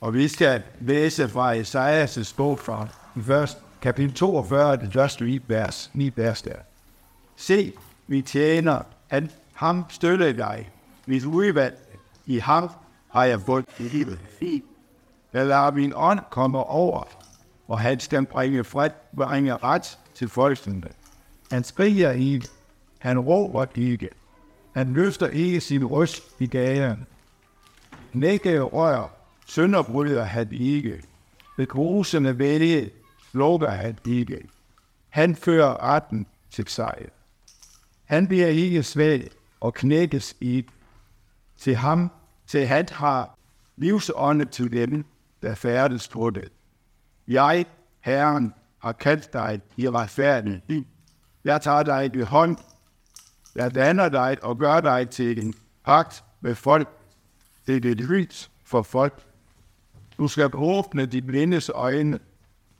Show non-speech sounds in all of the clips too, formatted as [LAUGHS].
Og vi skal læse fra Esajas bog fra først, kapitel 42, det første 9 vers, 9 vers der. Se, vi tjener, han, ham støtter dig. Mit udvalg i ham har jeg fået livet. Jeg lader min ånd komme over, og han skal bringe, fred, bringe ret til folkene. Han skriger ikke, han råber ikke, han løfter ikke sin røst i gaden. Nække rør, sønderbryder han ikke. Ved grusende vælge slukker han ikke. Han fører retten til sejr. Han bliver ikke svag og knækkes i til ham, til han har livsånde til dem, der færdes på det. Jeg, Herren, har kaldt dig i retfærdighed. Jeg tager dig i hånd. Jeg danner dig og gør dig til en pagt med folk. Det er det lys for folk. Du skal åbne dit blindes øjne,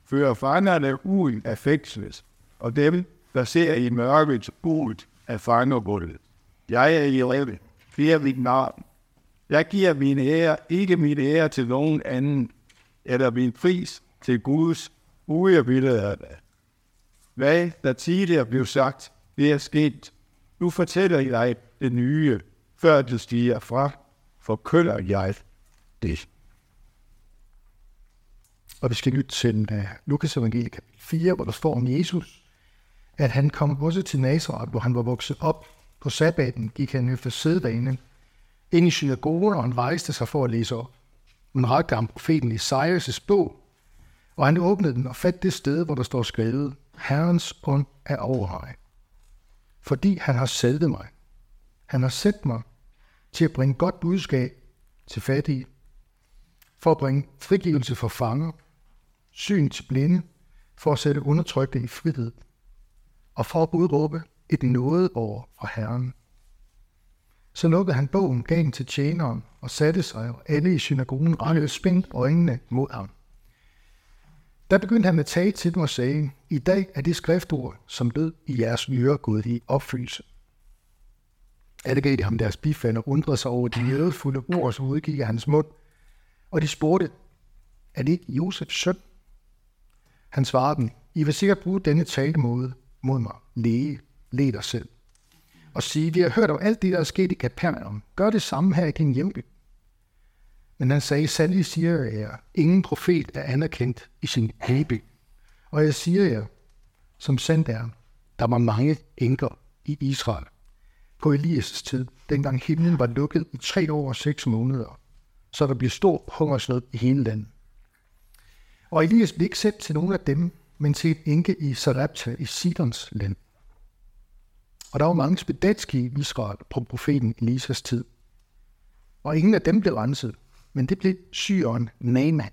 føre fangerne ud af fængslet, og dem, der ser i mørket ud af fangerbullet. Jeg er i rette, fear mit navn. Jeg giver min ære, ikke min ære til nogen anden, eller min pris til Guds ugerbillede af det. Hvad der tidligere blev sagt, det er sket. Nu fortæller jeg det nye, før det stiger fra, forkynder jeg det. Og vi skal lytte til uh, Lukas evangeliet kapitel 4, hvor der står om Jesus, at han kom også til Nazareth, hvor han var vokset op. På sabbaten gik han efter sædvane ind i synagogen, og han rejste sig for at læse op. Man rakte ham profeten Isaias' bog, og han åbnede den og fandt det sted, hvor der står skrevet, Herrens ånd er over mig, fordi han har salvet mig. Han har sendt mig til at bringe godt budskab til fattige, for at bringe frigivelse for fanger, syn til blinde, for at sætte undertrykte i frihed, og for at udråbe et nådeår fra Herren. Så lukkede han bogen, gav den til tjeneren og satte sig, og alle i synagogen rettede spændt øjnene mod ham. Der begyndte han at tale til dem og sagde, i dag er det skriftord, som lød i jeres ører gået i opfyldelse. Alle gav de ham deres bifand og undrede sig over de jødefulde ord, som udgik af hans mund. Og de spurgte, er det ikke Josefs søn? Han svarede dem, I vil sikkert bruge denne talemåde mod mig. Læge, led dig selv. Og sige, vi har hørt om alt det, der er sket i Kapernaum. Gør det samme her i din hjemby. Men han sagde, sandelig siger jeg jer, ingen profet er anerkendt i sin hjemby. Og jeg siger jer, som sandt er, der var mange enker i Israel på Elias' tid, dengang himlen var lukket i tre år og seks måneder, så der blev stor hungersnød i hele landet. Og Elias blev ikke sendt til nogen af dem, men til et enke i Sarepta i Sidons land. Og der var mange spedalske i Israel på profeten Elisas tid. Og ingen af dem blev renset, men det blev syren Naaman.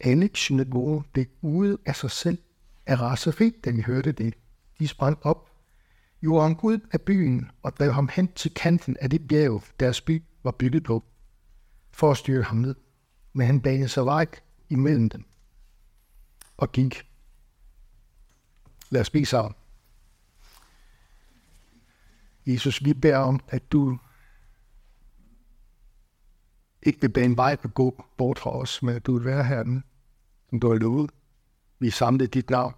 Alle synagoger blev ude af sig selv af raseri, da de hørte det. De sprang op, gjorde ham ud af byen og drev ham hen til kanten af det bjerg, deres by var bygget på, for at styre ham ned. Men han banede sig vej imellem dem og gik. Lad os bede sammen. Jesus, vi beder om, at du ikke vil bane vej at gå bort fra os, men at du vil være herinde, som du har lovet. Vi samlede dit navn.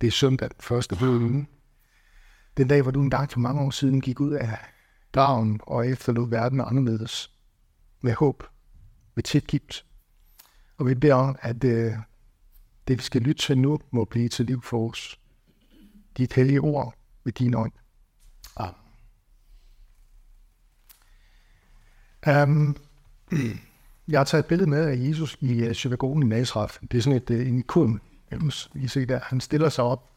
Det er søndag, første ugen. Den dag, hvor du en dag for mange år siden gik ud af graven og efterlod verden anderledes. Med håb, med tilgift. Og vi beder om, at øh, det, vi skal lytte til nu, må blive til liv for os. Dit hellige ord ved din ånd. Amen. Um, jeg har taget et billede med af Jesus i uh, synagogen i Nazareth. Det er sådan et, uh, en ikon. I se der, han stiller sig op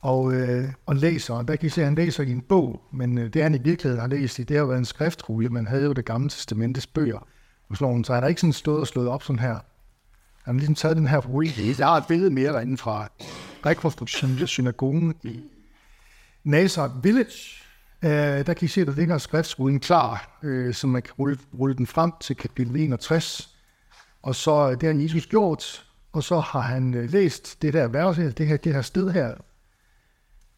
og, uh, og læser. Og der kan I se, at han læser i en bog, men uh, det han i virkeligheden har læst i, det har været en skriftrulle. Man havde jo det gamle testamentes bøger. Så han har ikke sådan stået og slået op sådan her. Han har ligesom taget den her rulle. Der er et billede mere derinde fra rekonstruktionen af synagogen i Nazareth Village, Uh, der kan I se, at der ligger skriftsruden klar, uh, så man kan rulle, rulle den frem til kapitel 61. Og så det har Jesus gjort, og så har han uh, læst det der vers her, det her, det her sted her.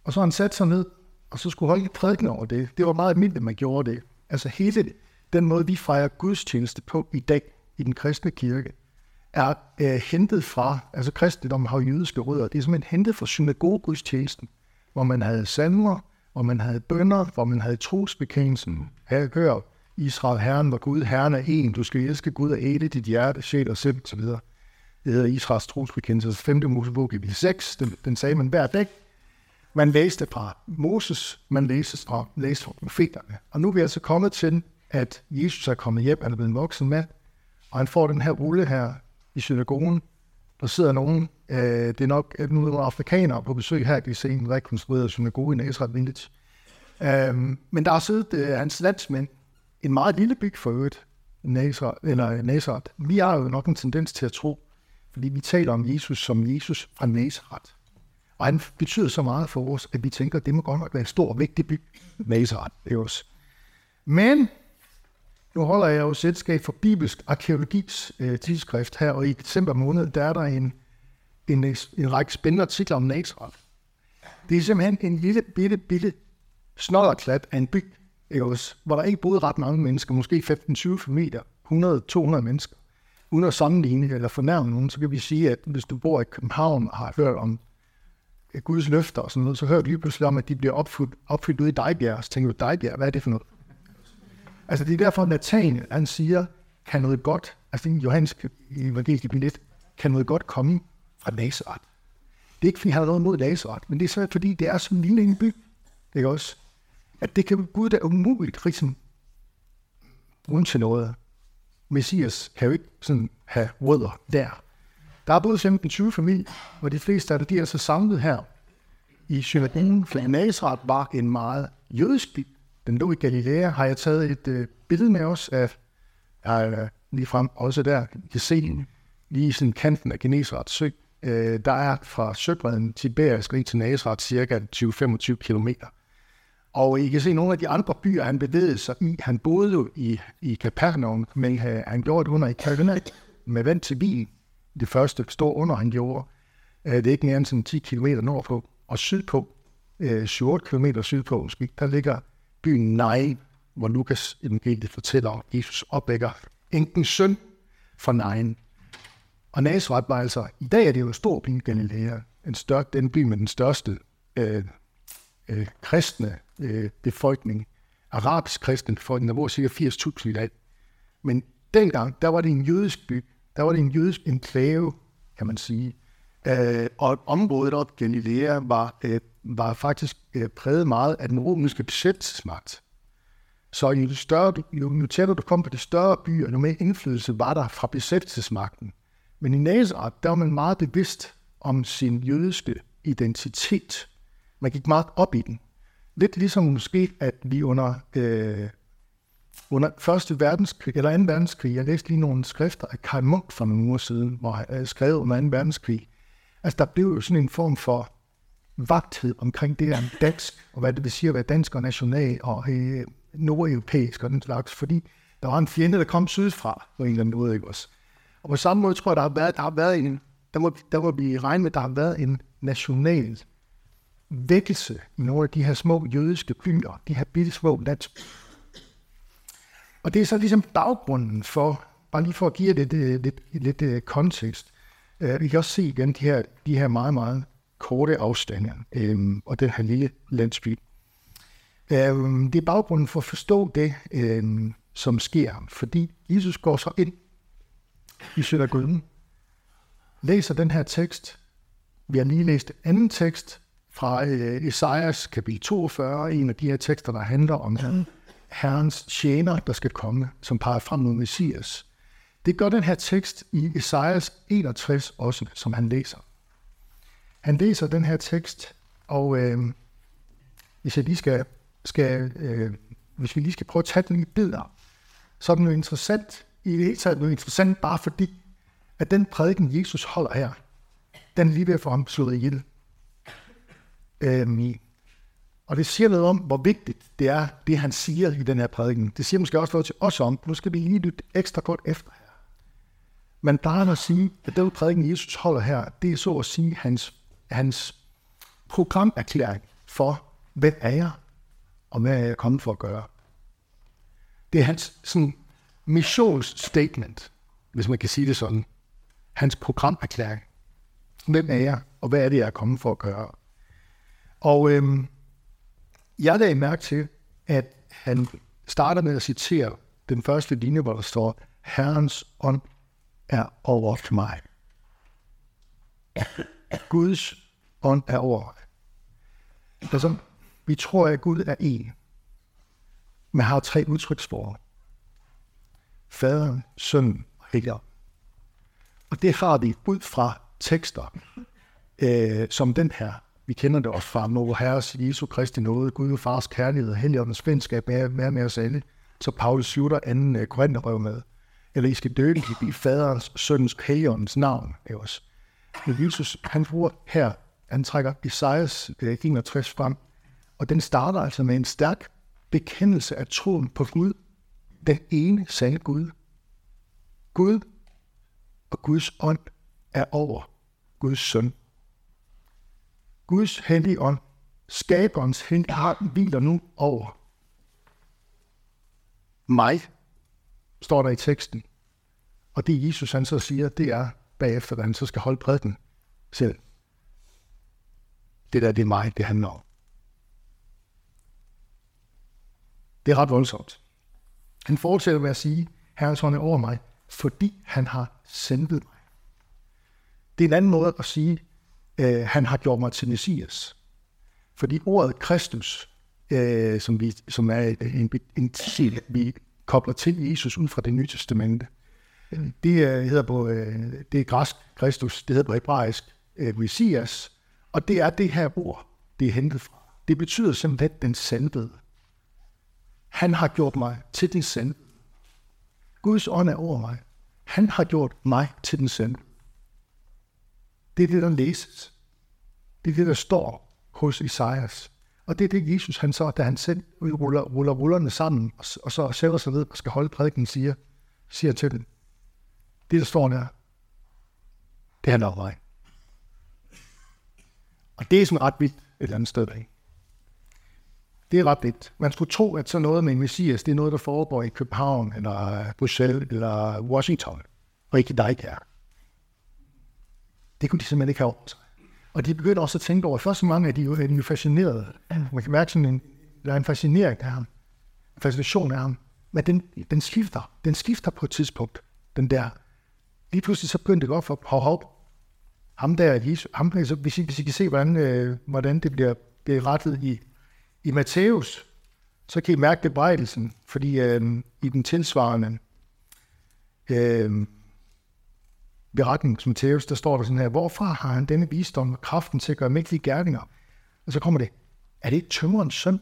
Og så har han sat sig ned, og så skulle holde prædiken over det. Det var meget almindeligt, man gjorde det. Altså hele den måde, vi fejrer gudstjeneste på i dag, i den kristne kirke, er øh, hentet fra, altså kristendommen har jødiske rødder, det er simpelthen hentet fra synagogudstjenesten, hvor man havde salmer, hvor man havde bønder, hvor man havde trosbekendelsen. Her hører Israel, Herren var Gud, Herren er en, du skal elske Gud af hele dit hjerte, sjæl og sind, osv. Det hedder Israels trosbekendelse, 5. Mosebog, kapitel 6, den, den sagde man hver dag. Man læste fra Moses, man læste fra, læste fra profeterne. Og nu er vi altså kommet til, at Jesus er kommet hjem, han er blevet en voksen mand, og han får den her rulle her i synagogen. Der sidder nogen, øh, det er nok nogle afrikanere på besøg her, kan vi se en rekonstrueret synagoge i Nazareth Village. Øh, men der har siddet øh, hans landsmænd, en meget lille by for øvrigt, Nazareth, eller øh, Nazareth. Vi har jo nok en tendens til at tro, fordi vi taler om Jesus som Jesus fra Nazareth. Og han betyder så meget for os, at vi tænker, at det må godt nok være en stor og vigtig by, Nazareth. Det er også. Men nu holder jeg jo selskab for Bibelsk Arkeologis øh, tidsskrift her, og i december måned, der er der en, en, en række spændende artikler om Nazareth. Det er simpelthen en lille, bitte, bitte snodderklat af en by, ikke også? hvor der ikke boede ret mange mennesker, måske 15-20 familier, 100-200 mennesker. Uden at sammenligne eller fornærme nogen, så kan vi sige, at hvis du bor i København og har hørt om øh, Guds løfter og sådan noget, så hører du lige pludselig om, at de bliver opfyldt, opfyldt ude i Dejbjerg. Så tænker du, Dejbjerg, hvad er det for noget? Altså det er derfor, at Nathaniel, han siger, kan noget godt, altså i Johannes evangelisk kapitel kan noget godt komme fra Nazareth. Det er ikke, fordi han har noget mod Nazareth, men det er så, fordi det er så en lille en by, ikke også? At det kan Gud da umuligt ligesom bruge til noget. Messias kan jo ikke sådan have rødder der. Der er både 15-20 familier, og de fleste af dem, de er så samlet her i synagogen, for Nazareth var en meget jødisk by. Den lå i Galilea, har jeg taget et øh, billede med os af, af lige frem også der, I kan se lige i sådan kanten af Genesarets sø. Øh, der er fra søbredden Tiberias til Nazareth cirka 20-25 kilometer. Og I kan se nogle af de andre byer, han bevægede sig i. Han boede jo i, i Capernaum, men han gjorde det under i Kalvina med vand til bil. Det første store under, han gjorde. Øh, det er ikke mere end sådan 10 km nordpå. Og sydpå, 7-8 km sydpå, der ligger byen Nain, hvor Lukas evangeliet fortæller om, at Jesus opvækker enkens søn fra Nain. Og Nazareth var altså, i dag er det jo en stor by i Galilea, en større, den by med den største øh, øh, kristne øh, befolkning, arabisk kristne befolkning, der bor cirka 80.000 i dag. Men dengang, der var det en jødisk by, der var det en jødisk enklave, kan man sige. Øh, og området op Galilea var, øh, var faktisk øh, præget meget af den romerske besættelsesmagt. Så jo, større, jo, jo tættere du kom på de større byer, jo mere indflydelse var der fra besættelsesmagten. Men i Nazareth, der var man meget bevidst om sin jødiske identitet. Man gik meget op i den. Lidt ligesom måske, at vi under, øh, under Første verdenskrig, eller 2. verdenskrig, jeg læste lige nogle skrifter af Karl Munk for nogle uger siden, hvor han øh, skrev under 2. verdenskrig. Altså, der blev jo sådan en form for vagthed omkring det her dansk, og hvad det vil sige at være dansk og national og øh, nordeuropæisk og den slags, fordi der var en fjende, der kom sydfra på en eller anden måde, ikke også? Og på samme måde tror jeg, der har været, der har været en, der må, der må blive regnet med, der har været en national vækkelse i nogle af de her små jødiske byer, de her bitte små landsbyer. Og det er så ligesom baggrunden for, bare lige for at give det øh, lidt, lidt, lidt, lidt kontekst, uh, vi kan også se igen de her, de her meget, meget korte afstande øhm, og den her lille landsby. Øhm, det er baggrunden for at forstå det, øhm, som sker, fordi Jesus går så ind i synagogen, læser den her tekst. Vi har lige læst en anden tekst fra øh, Esajas kapitel 42, en af de her tekster, der handler om mm. Herrens tjener, der skal komme, som peger frem mod Messias. Det gør den her tekst i Esajas 61 også, som han læser. Han læser den her tekst, og øh, hvis jeg lige skal, skal øh, hvis vi lige skal prøve at tage den i bidder, så er den jo interessant, i det hele taget er interessant bare fordi, at den prædiken, Jesus holder her, den er lige ved at få ham slået ihjel. Øhm, og det siger noget om, hvor vigtigt det er, det han siger i den her prædiken. Det siger måske også noget til os om, nu skal vi lige lytte ekstra godt efter man Men plejer at sige, at den prædiken, Jesus holder her, det er så at sige hans hans programerklæring for, hvem er jeg, og hvad er jeg kommet for at gøre. Det er hans sådan, missionsstatement. hvis man kan sige det sådan, hans programerklæring. Hvem er jeg, og hvad er det, jeg er kommet for at gøre? Og øhm, jeg lagde mærke til, at han starter med at citere den første linje, hvor der står, Herrens ånd er over mig. Guds ånd er over mig. Altså, vi tror, at Gud er en, men har tre udtryksformer. Faderen, Sønnen og Helligånd. Og det har vi ud fra tekster, øh, som den her. Vi kender det også fra Når Herres Jesu Kristi nåde, Gud og Fars kærlighed og Helligåndens fællesskab er med, med os alle. Så Paulus slutter anden øh, Korintherbrev med. Eller I skal døbe i faderens, søndens, helligåndens navn. Er også. Men Jesus, han bruger her, han trækker Isaias 61 frem, og den starter altså med en stærk bekendelse af troen på Gud, den ene sande Gud. Gud og Guds ånd er over Guds søn. Guds hellige ånd, skaberens hellige ånd, hviler nu over mig, står der i teksten. Og det Jesus han så siger, det er bagefter, da han så skal holde prædiken selv. Det der, det er mig, det handler om. Det er ret voldsomt. Han fortsætter med at sige, Herrens hånd er over mig, fordi han har sendt mig. Det er en anden måde at sige, øh, han har gjort mig til Messias. Fordi ordet Kristus, øh, som, vi, som er en, en titel, vi kobler til Jesus ud fra det nye testamente, det øh, hedder på, øh, det er græsk Kristus, det hedder på hebraisk øh, Messias, og det er det her ord, det er hentet fra. Det betyder simpelthen den sandhed. Han har gjort mig til den sand. Guds ånd er over mig. Han har gjort mig til den sand. Det er det, der læses. Det er det, der står hos Isaias. Og det er det, Jesus han så, da han selv ruller, ruller rullerne sammen, og, og så sætter sig ned og skal holde prædiken, siger, siger til dem. Det, der står der, det handler om mig. Og det er sådan ret vildt et eller andet sted. Ikke? Det er ret vildt. Man skulle tro, at sådan noget med en messias, det er noget, der foregår i København, eller øh, Bruxelles, eller Washington, og ikke dig her. Det kunne de simpelthen ikke have over sig. Og de begyndte også at tænke over, først mange af de er jo fascinerede. Man kan mærke sådan en, der er en fascinering af ham. En fascination af ham. Men den, den skifter. Den skifter på et tidspunkt. Den der. Lige pludselig så begyndte det godt for, hov, hov. Ham der, Jesus, ham, altså, hvis, I, hvis I kan se, hvordan, øh, hvordan det bliver berettet i i Matthæus, så kan I mærke bebrejdelsen, fordi øh, i den tilsvarende øh, beretning som Matthæus, der står der sådan her, hvorfra har han denne visdom og kraften til at gøre mægtige gerninger? Og så kommer det, er det ikke tømmerens søn?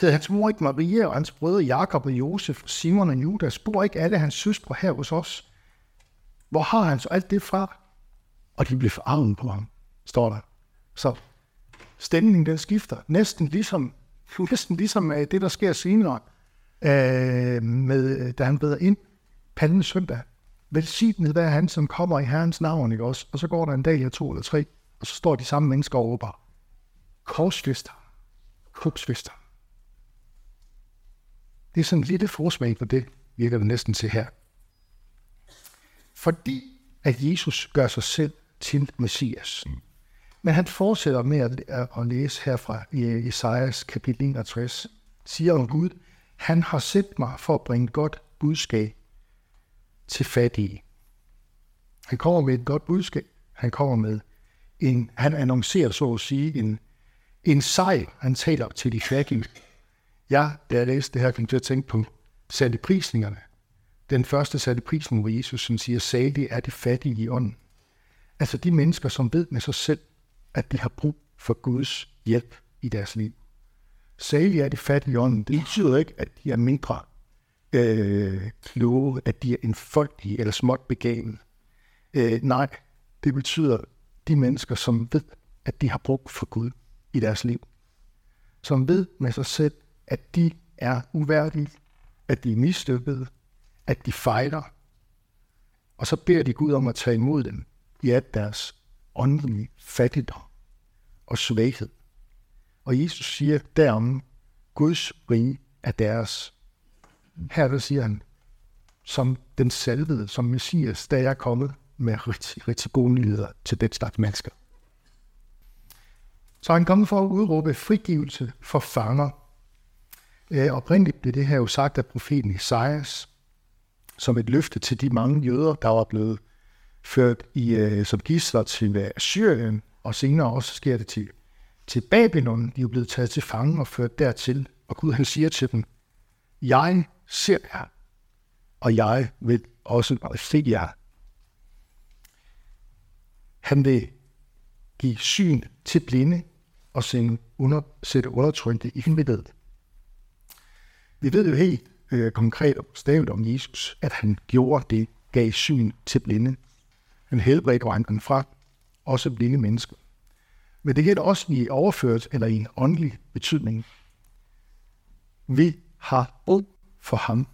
Hedder hans mor ikke Maria og hans brødre Jakob og Josef, Simon og Judas? Bor ikke alle hans søstre her hos os? Hvor har han så alt det fra? Og de blev forarvet på ham, står der. Så stemningen den skifter. Næsten ligesom, [LAUGHS] næsten ligesom øh, det, der sker senere, øh, med, øh, da han beder ind pandens søndag. Velsignet være han, som kommer i Herrens navn, ikke også? Og så går der en dag eller to eller tre, og så står de samme mennesker og råber, korsfester, krupsfester. Det er sådan en lille forsmag for det, virker det næsten til her. Fordi at Jesus gør sig selv til Messias. Men han fortsætter med at, at læse herfra i Esajas kapitel 61, siger om Gud, han har sendt mig for at bringe godt budskab til fattige. Han kommer med et godt budskab. Han kommer med en, han annoncerer så at sige en, en sejr. Han taler til de fattige. Ja, da jeg læste det her, kom til at tænke på satte prisningerne. Den første satte prisning, hvor Jesus som siger, salig er det fattige i ånden. Altså de mennesker, som ved med sig selv, at de har brug for Guds hjælp i deres liv. Særligt er de fattige i ånden. Det betyder ikke, at de er mindre øh, kloge, at de er enfoldige eller småt begavet. Øh, nej, det betyder de mennesker, som ved, at de har brug for Gud i deres liv. Som ved med sig selv, at de er uværdige, at de er mislykkede, at de fejler. Og så beder de Gud om at tage imod dem i at deres åndelige fattigdom og svaghed. Og Jesus siger derom, Guds rige er deres. Her der siger han, som den salvede, som Messias, da jeg er kommet med rigtig, rigtig gode nyheder til den slags mennesker. Så han kommet for at udråbe frigivelse for fanger. Øh, oprindeligt blev det her jo sagt af profeten Isaias, som et løfte til de mange jøder, der var blevet ført i, øh, som gidsler til øh, Syrien, og senere også sker det til, til Babylon. De er blevet taget til fange og ført dertil. Og Gud han siger til dem, jeg ser jer, og jeg vil også se jer. Han vil give syn til blinde og sende under, sætte undertrykte i himmelighed. Vi ved jo helt øh, konkret og stavet om Jesus, at han gjorde det, gav syn til blinde. Han helbredte vandren fra også blinde mennesker. Men det gælder også i overført eller i en åndelig betydning. Vi har brug for ham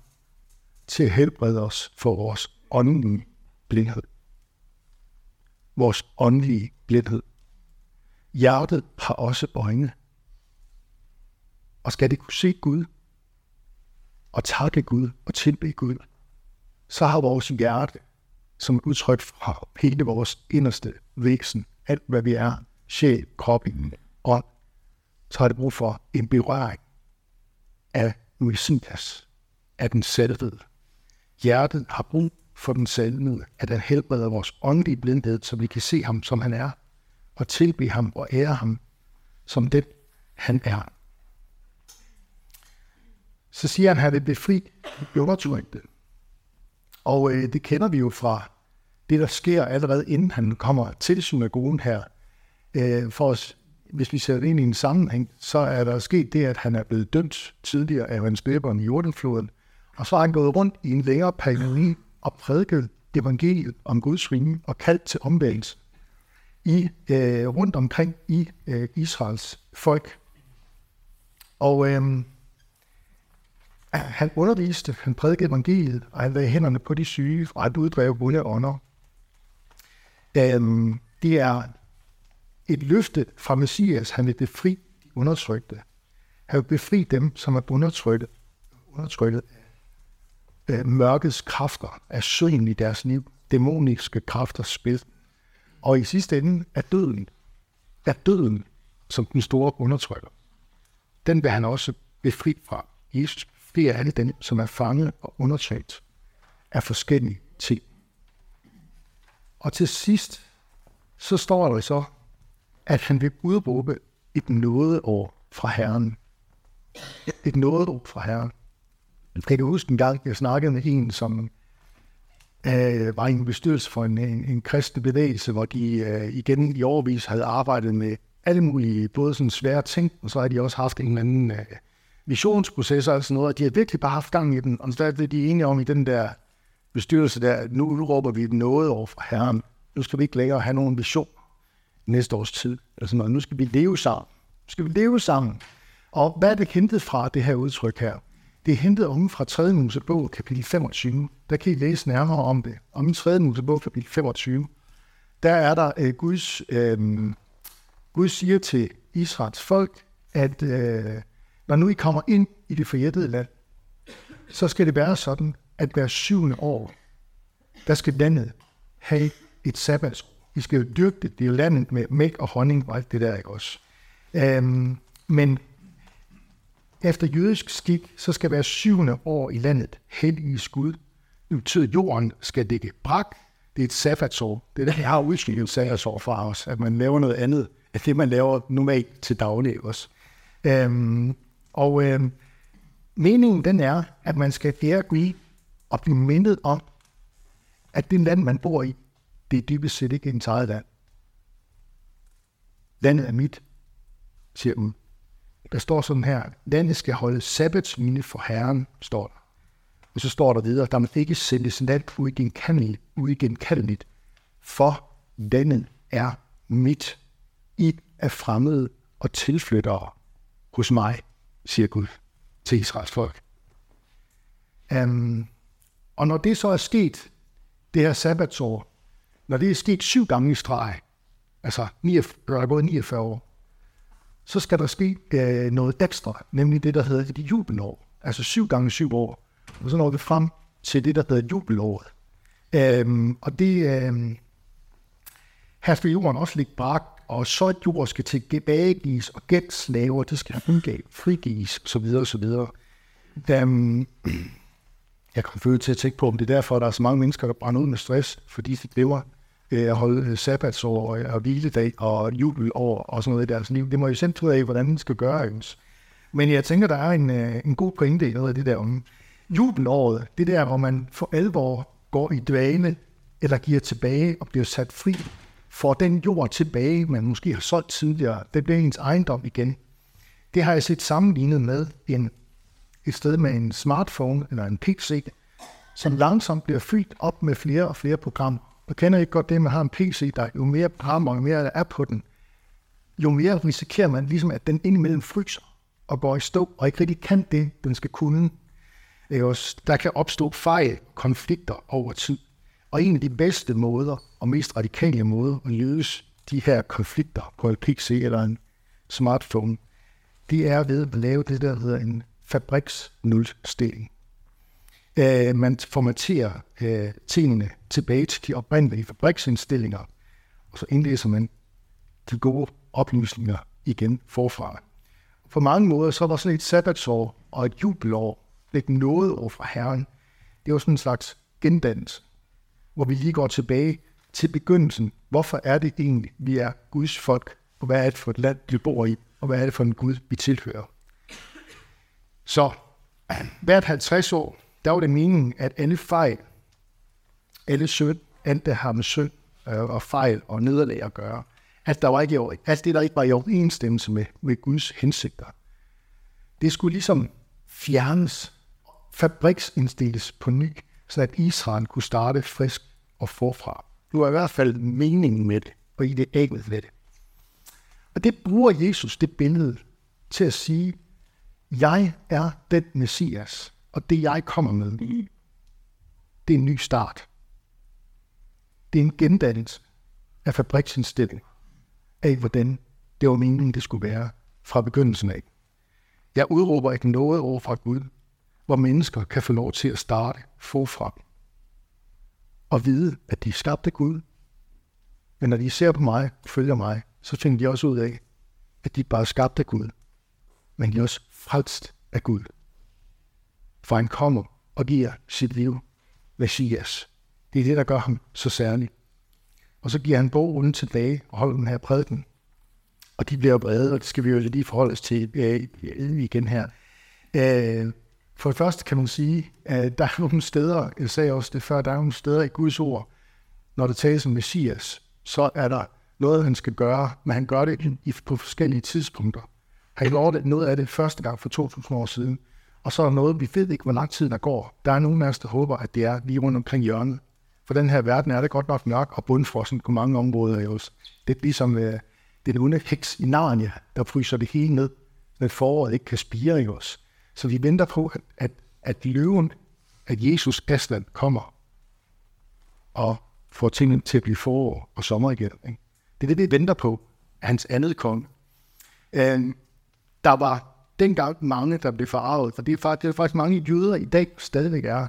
til at helbrede os for vores åndelige blindhed. Vores åndelige blindhed. Hjertet har også øjne. Og skal det kunne se Gud, og takke Gud og tilbe Gud, så har vores hjerte, som udtryk fra hele vores inderste væsen, alt hvad vi er, sjæl, krop, ånd, så har det brug for en berøring af Messias, af den salvede. Hjertet har brug for den salvede, at han helbreder vores åndelige blindhed, så vi kan se ham, som han er, og tilbe ham og ære ham, som det han er. Så siger han, at han vil befri de. Og øh, det kender vi jo fra det, der sker allerede inden han kommer til synagogen her. Øh, for os, hvis vi ser det ind i en sammenhæng, så er der sket det, at han er blevet dømt tidligere af Hans Beberen i Jordanfloden. Og så har han gået rundt i en længere periode og prædiket evangeliet om Guds rige og kaldt til omvendelse i, øh, rundt omkring i øh, Israels folk. Og øh, han underviste, han prædikede evangeliet, og han lagde hænderne på de syge, og han uddrev bunde ånder. Øh, det er et løfte fra Messias, han vil befri de undertrykte. Han vil befri dem, som er undertrykte, undertrykket øh, mørkets kræfter, er søen i deres liv, dæmoniske kræfter spil. Og i sidste ende er døden, er døden som den store undertrykker. Den vil han også befri fra. Jesus befrier alle dem, som er fanget og undertrykt af forskellige ting. Og til sidst, så står der så, at han vil udråbe et nådeår fra Herren. Et nådeår fra Herren. Jeg kan huske en gang, jeg snakkede med en, som øh, var i en bestyrelse for en, en, en kristen bevægelse, hvor de øh, igen i overvis havde arbejdet med alle mulige, både sådan svære ting, og så har de også haft en eller anden øh, visionsproces og sådan noget, og de har virkelig bare haft gang i den, og så er de enige om i den der bestyrelse der, nu udråber vi noget over for Herren. Nu skal vi ikke længere have nogen vision næste års tid. Eller sådan noget. Nu skal vi leve sammen. Nu skal vi leve sammen. Og hvad er det hentet fra, det her udtryk her? Det er hentet om fra 3. Mosebog, kapitel 25. Der kan I læse nærmere om det. Om i 3. Mosebog, kapitel 25. Der er der, øh, Guds, Øh, Gud siger til Israels folk, at øh, når nu I kommer ind i det forjættede land, så skal det være sådan, at hver syvende år, der skal landet have et sabbatsår. I skal jo dyrke det. Det er jo landet med mælk og honning og alt det der, ikke også? Øhm, men efter jødisk skik, så skal hver syvende år i landet hellige skud. Det betyder, at jorden skal dække brak. Det er et sabbatsår. Det er det, jeg har udskilt sabbatsår fra os, at man laver noget andet af det, man laver normalt til daglig også. Øhm, og øhm, meningen den er, at man skal ære Gud og blive mindet om, at det land, man bor i, det er dybest set ikke ens eget land. Landet er mit, siger hun. Der står sådan her, landet skal holde sabbatsmine for Herren, står der. Og så står der videre, der må ikke sælges land uigenkaldeligt, for landet er mit. I er fremmede og tilflyttere hos mig, siger Gud til Israels folk. Um, og når det så er sket, det her sabbatsår, når det er sket syv gange i streg, altså 49, der er gået 49 år, så skal der ske øh, noget ekstra, nemlig det, der hedder de jubelår. Altså syv gange syv år. Og så når vi frem til det, der hedder jubelåret. Øhm, og det, øhm, her skal jorden også ligge brak, og så et jord skal tilbagegives, og gældslaver, det skal frigives, så videre, så videre. Øhm, jeg kan føle til at tænke på, om det er derfor, at der er så mange mennesker, der brænder ud med stress, fordi de lever at holde øh, sabbatsår og, og hviledag og jubelår og sådan noget i deres liv. Det må jo selv ud af, hvordan det skal gøre. Men jeg tænker, der er en, øh, en god pointe i noget af det der om jubelåret. Det der, hvor man for alvor går i dvale, eller giver tilbage og bliver sat fri, får den jord tilbage, man måske har solgt tidligere. Det bliver ens ejendom igen. Det har jeg set sammenlignet med en, et sted med en smartphone eller en PC, som langsomt bliver fyldt op med flere og flere programmer. Og kender ikke godt det, at man har en PC, der jo mere programmer, jo mere der er på den, jo mere risikerer man ligesom, at den indimellem fryser og går i stå, og ikke rigtig kan det, den skal kunne. Det er også, der kan opstå fejl, konflikter over tid. Og en af de bedste måder og mest radikale måder at løse de her konflikter på en PC eller en smartphone, det er ved at lave det, der hedder en fabriksnulstilling øh, man formaterer øh, tingene tilbage til de oprindelige fabriksindstillinger, og så indlæser man de gode oplysninger igen forfra. På mange måder så var sådan et sabbatsår og et jubelår, lidt noget over fra Herren, det var sådan en slags gendannelse, hvor vi lige går tilbage til begyndelsen. Hvorfor er det egentlig, vi er Guds folk, og hvad er det for et land, vi bor i, og hvad er det for en Gud, vi tilhører? Så hvert 50 år, der var det meningen, at alle fejl, alle synd, alt det har med synd øh, og fejl og nederlag at gøre, at der var ikke, alt det, der ikke var i overensstemmelse med, med Guds hensigter, det skulle ligesom fjernes, fabriksindstilles på ny, så at Israel kunne starte frisk og forfra. Nu er i hvert fald meningen med det, og idealet med det. Og det bruger Jesus, det billede, til at sige, jeg er den Messias, og det jeg kommer med, det er en ny start. Det er en gendannelse af fabriksindstilling af, hvordan det var meningen, det skulle være fra begyndelsen af. Jeg udråber ikke noget over fra Gud, hvor mennesker kan få lov til at starte forfra og vide, at de skabt af Gud. Men når de ser på mig følger mig, så finder de også ud af, at de bare skabt af Gud, men de er også frelst af Gud. For han kommer og giver sit liv Messias. Det er det, der gør ham så særlig. Og så giver han bogen tilbage og holder den her prædiken. Og de bliver brede, og det skal vi jo lige forholde os til øh, igen her. Øh, for det første kan man sige, at der er nogle steder, jeg sagde også det før, der er nogle steder i Guds ord, når det tales om Messias, så er der noget, han skal gøre, men han gør det i, på forskellige tidspunkter. Han gjorde det, noget af det første gang for 2.000 år siden, og så er der noget, vi ved ikke, hvor lang tid der går. Der er nogen af os, der håber, at det er lige rundt omkring hjørnet. For den her verden er det godt nok mørk og bundfrossen på mange områder. Også. Det er ligesom øh, den onde heks i Narnia, der fryser det hele ned, når foråret ikke kan spire i os. Så vi venter på, at, at, at løven, at Jesus Aslan kommer og får tingene til at blive forår og sommer igen. Ikke? Det er det, vi venter på, hans andet konge. Øh, der var dengang mange, der blev forarvet, for det er faktisk, det er faktisk mange jøder i dag stadigvæk er,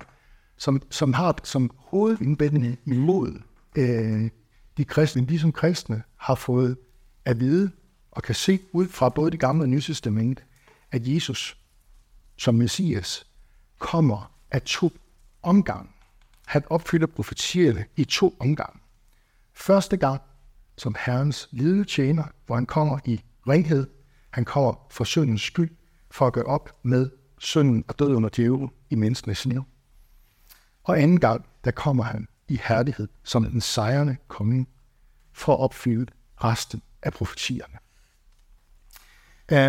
som, som har som hovedindbindende imod øh, de kristne. De som kristne har fået at vide og kan se ud fra både det gamle og nye testament, at Jesus som Messias kommer af to omgang. Han opfylder profetierne i to omgang. Første gang som Herrens lidende tjener, hvor han kommer i renhed. Han kommer for syndens skyld, for at gøre op med synden og død under djævlen i menneskenes liv. Og anden gang, der kommer han i herlighed som den sejrende konge, for at opfylde resten af profetierne.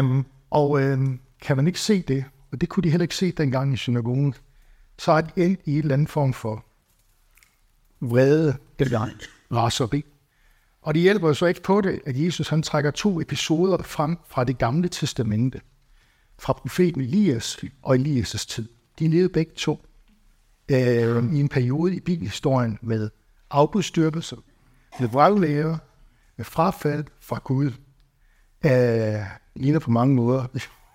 Um, og um, kan man ikke se det, og det kunne de heller ikke se dengang i synagogen, så er det endt i en eller anden form for vrede eller raseri. Og det hjælper jo så ikke på det, at Jesus han trækker to episoder frem fra det gamle testamente, fra profeten Elias og Elias' tid. De levede begge to øh, i en periode i bibelhistorien med afbudstyrkelse, med vraglæger, med frafald fra Gud. Øh, ligner på mange måder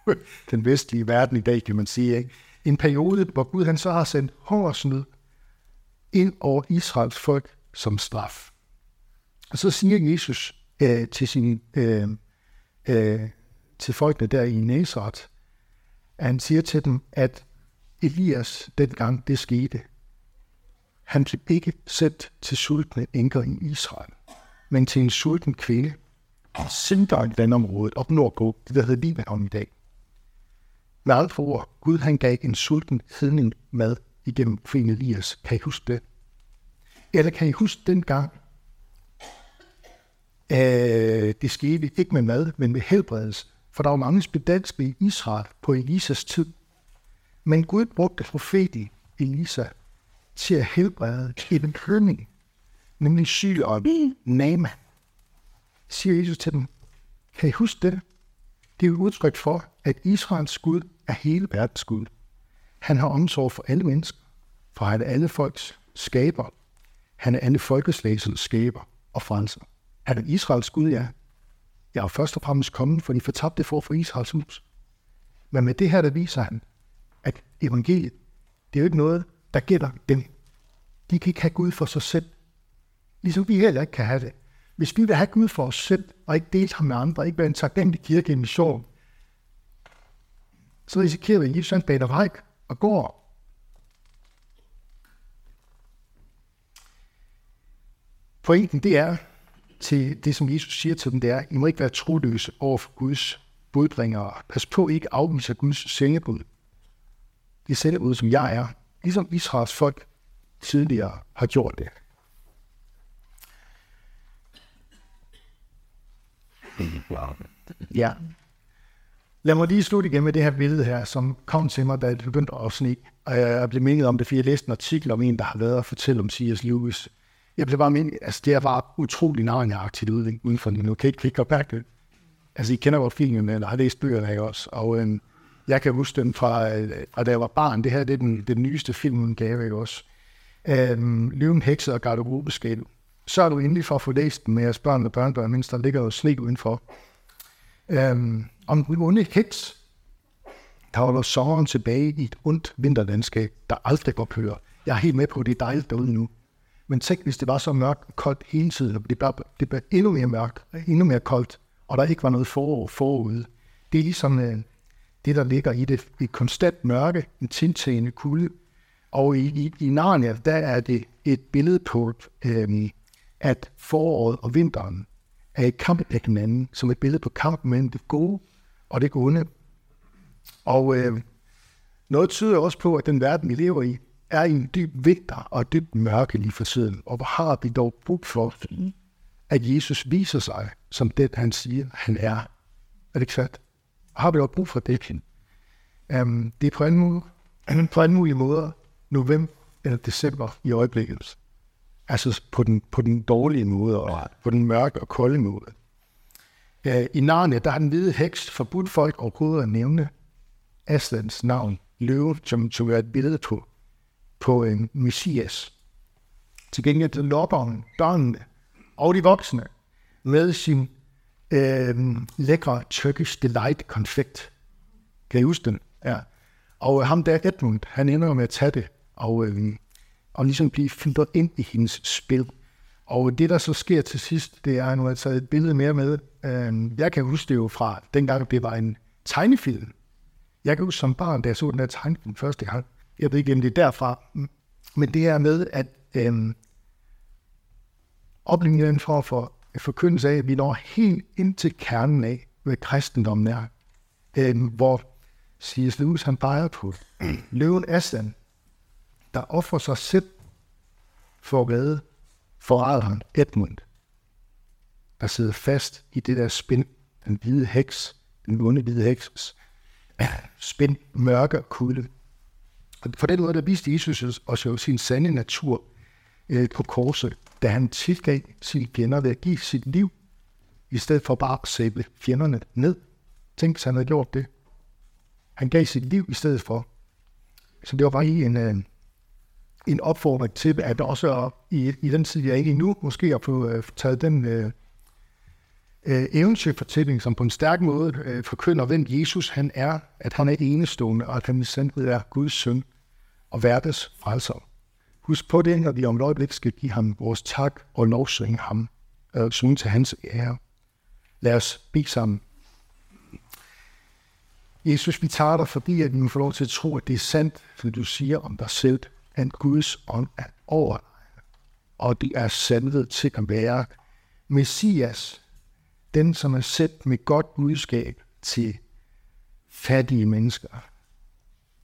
[LAUGHS] den vestlige verden i dag, kan man sige. Ikke? en periode, hvor Gud han så har sendt hungersnød ind over Israels folk som straf. Og så siger Jesus øh, til, sin, øh, øh, til folkene der i Nazareth, at han siger til dem, at Elias, dengang det skete, han blev ikke sendt til sultne enker i Israel, men til en sulten kvinde, og Sindan landområdet op nordpå, det der hedder Libanon i dag. Med andre ord, Gud han gav en sulten hedning mad igennem kvinde Elias. Kan I huske det? Eller kan I huske dengang, øh, det skete ikke med mad, men med helbredelse? For der var mange spedalske i Israel på Elisas tid. Men Gud brugte profeten Elisa til at helbrede en kønning, nemlig sygeren Nama. Siger Jesus til dem, kan I huske det? Det er jo udtryk for, at Israels Gud er hele verdens Gud. Han har omsorg for alle mennesker, for han er alle folks skaber. Han er alle folkeslagets skaber og frelser. Han er Israels Gud, ja. Jeg er først og fremmest kommet for de fortabte for for Israels hus. Men med det her, der viser han, at evangeliet, det er jo ikke noget, der gælder dem. De kan ikke have Gud for sig selv. Ligesom vi heller ikke kan have det. Hvis vi vil have Gud for os selv, og ikke dele ham med andre, ikke være en taknemmelig kirke i mission, så risikerer vi, at Jesus baner vej og går. Pointen det er, til det, som Jesus siger til dem, det er, I må ikke være troløse over for Guds budbringere. Pas på ikke afvise Guds sengebud. Det sendebud, som jeg er, ligesom Israels folk tidligere har gjort det. Ja. Lad mig lige slutte igen med det her billede her, som kom til mig, da det begyndte at sne. Og jeg blev mindet om det, fordi jeg læste en artikel om en, der har været og fortælle om C.S. Lewis. Jeg blev bare mindet, altså det er bare utrolig narniagtigt udvikling uden for den lokale kvick og det. Altså I kender godt filmen, eller har læst bøgerne af også. Og øhm, jeg kan huske den fra, øh, fra da jeg var barn. Det her det er den, den nyeste filmudgave, ikke også? Øhm, Løven, Hekset og Garderobeskabet så er du endelig for at få læst den med jeres børn og børnebørn, mens der ligger jo sne udenfor. Øhm, om den onde heks, der holder sommeren tilbage i et ondt vinterlandskab, der aldrig går køre. Jeg er helt med på, at det er dejligt derude nu. Men tænk, hvis det var så mørkt og koldt hele tiden, og det blev, det blev endnu mere mørkt, og endnu mere koldt, og der ikke var noget forår forude. Det er ligesom øh, det, der ligger i det. Et konstant mørke, en tiltagende kulde. Og i, i, i Narnia, der er det et billede på øh, at foråret og vinteren er i kamp med hinanden, som et billede på kampen mellem det gode og det onde. Og øh, noget tyder også på, at den verden, vi lever i, er i en dyb vinter og dyb mørke lige for tiden. Og hvor har vi dog brug for, at Jesus viser sig som det, han siger, han er. Er det ikke sandt? Har vi dog brug for det? Um, det er på anden, måde, [CLEARS THROAT] på anden mulige måder november eller december i øjeblikket. Altså på den, på den dårlige måde, og på den mørke og kolde måde. Uh, I Narnia, der har den hvide heks forbudt folk overhovedet at nævne Aslans navn, løven, som, som er et billede på, på en messias. Til gengæld lokker børnene og de voksne med sin øh, lækre Turkish Delight konfekt. Kan I huske den? Ja. Og øh, ham der Edmund, han ender med at tage det, og øh, og ligesom blive filtret ind i hendes spil. Og det, der så sker til sidst, det er, at nu har taget et billede mere med. Øh, jeg kan huske det jo fra dengang, det var en tegnefilm. Jeg kan huske som barn, da jeg så den der tegnefilm første gang. Jeg ved ikke, om det er derfra. Men det her med, at øh, oplevelsen en form for forkyndelse af, at vi når helt ind til kernen af, hvad kristendommen er. Øh, hvor C.S. Lewis han peger på løven Aslan, der offrer sig selv for at redde forræderen Edmund, der sidder fast i det der spind, den hvide heks, den onde hvide heks, spind, mørke og kulde. Og på den måde, der viste Jesus os jo sin sande natur øh, på korset, da han tilgav sine fjender ved at give sit liv, i stedet for bare at sæbe fjenderne ned. Tænk, hvis han havde gjort det. Han gav sit liv i stedet for. Så det var bare en, øh, en opfordring til, at også i, i den tid, jeg er ikke i nu, måske at få øh, taget den, øh, øh, eventyrfortælling, som på en stærk måde øh, forkynder, hvem Jesus han er, at han er enestående, og at han i sandhed er Guds søn og verdens frelser. Husk på det, når vi om et øjeblik skal give ham vores tak og lovsynge ham, og øh, synge til hans ære. Lad os bede sammen. Jesus, vi tager dig fordi at vi må få lov til at tro, at det er sandt, for du siger om dig selv, at Guds ånd er over dig, og det er sandhed til at være Messias, den som er sendt med godt budskab til fattige mennesker,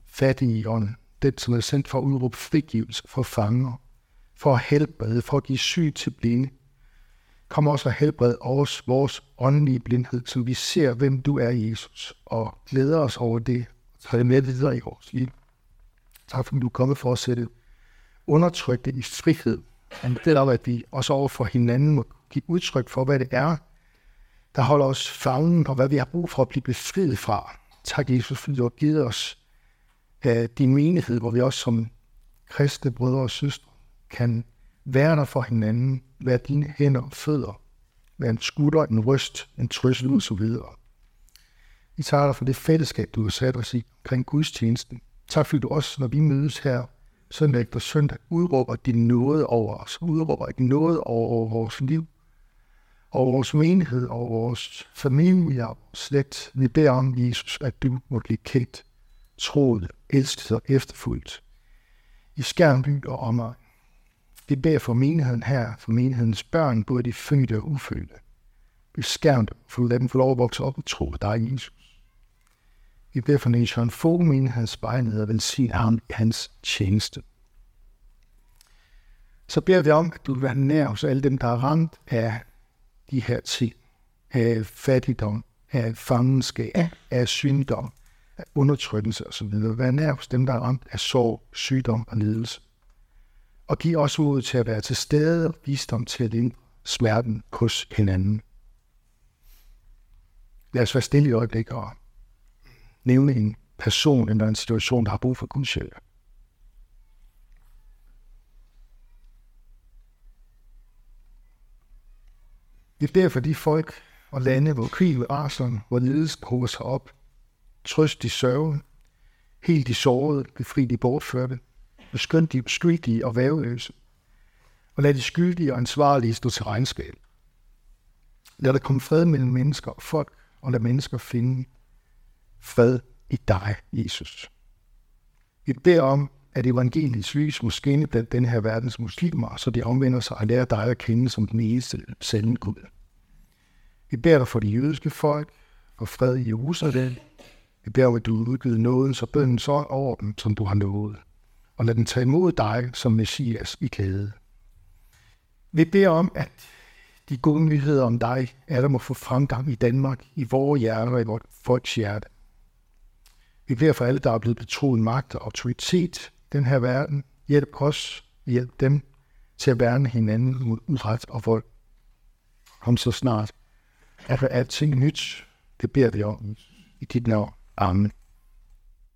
fattige i ånden, den som er sendt for at udråbe frigivelse for fanger, for at helbrede, for at give syg til blinde. Kom også og helbred os vores åndelige blindhed, så vi ser, hvem du er, Jesus, og glæder os over det, og tager det med videre i vores liv. Tak fordi du er kommet for at sætte undertrykte i frihed. Det er at vi også over for hinanden må give udtryk for, hvad det er, der holder os fangen, på, hvad vi har brug for at blive befriet fra. Tak, Jesus, fordi du har givet os uh, din menighed, hvor vi også som kristne brødre og søstre kan være der for hinanden, være dine hænder og fødder, være en skutter, en ryst, en trøstel og så videre. Vi tager dig for det fællesskab, du har sat os i omkring gudstjenesten. Tak fordi du også, når vi mødes her søndag efter søndag, udråber din nåde over os, udråber din nåde over vores liv, og vores menighed, og vores familie og slægt. Vi beder om, Jesus, at du må blive kendt, troet, elsket og efterfuldt i Skærmby og omegn. Vi beder for menigheden her, for menighedens børn, både de fødte og ufødte. Vi skærm dem, for lad dem få lov at vokse op og tro dig, Jesus. Vi beder for Nation Fogh, menighedens vejleder, og velsigne ham i hans tjeneste. Så beder vi om, at du vil være nær hos alle dem, der er ramt af de her ting. Af fattigdom, af fangenskab, af sygdom, af undertrykkelse osv. Vær nær hos dem, der er ramt af sorg, sygdom og lidelse. Og giv os mod til at være til stede og visdom til at lindre smerten hos hinanden. Lad os være stille i øjeblik og nævne en person eller en situation, der har brug for Guds hjælp. Det er derfor de folk og lande, hvor krig ved Arslan, hvor ledelsen hober sig op. Trøst de sørge, helt de sårede, befri de bortførte, beskynd de skyldige og væveløse, og lad de skyldige og ansvarlige stå til regnskab. Lad der komme fred mellem mennesker og folk, og lad mennesker finde fred i dig, Jesus. Vi beder om, at evangeliets lys må skinne den, den her verdens muslimer, så de omvender sig og lærer dig at kende som den eneste sande Gud. Vi beder dig for de jødiske folk, for fred i Jerusalem. Vi beder om, at du udgiver nåden, så bønden så over dem, som du har lovet. Og lad den tage imod dig som Messias i klæde. Vi beder om, at de gode nyheder om dig er der må få fremgang i Danmark, i vores hjerter og i vores folks hjerte. Vi beder for alle, der er blevet betroet magt og autoritet den her verden. Hjælp os, hjælp dem til at værne hinanden mod uret og vold. Kom så snart. Er der alting nyt? Det beder vi om i dit navn. Amen.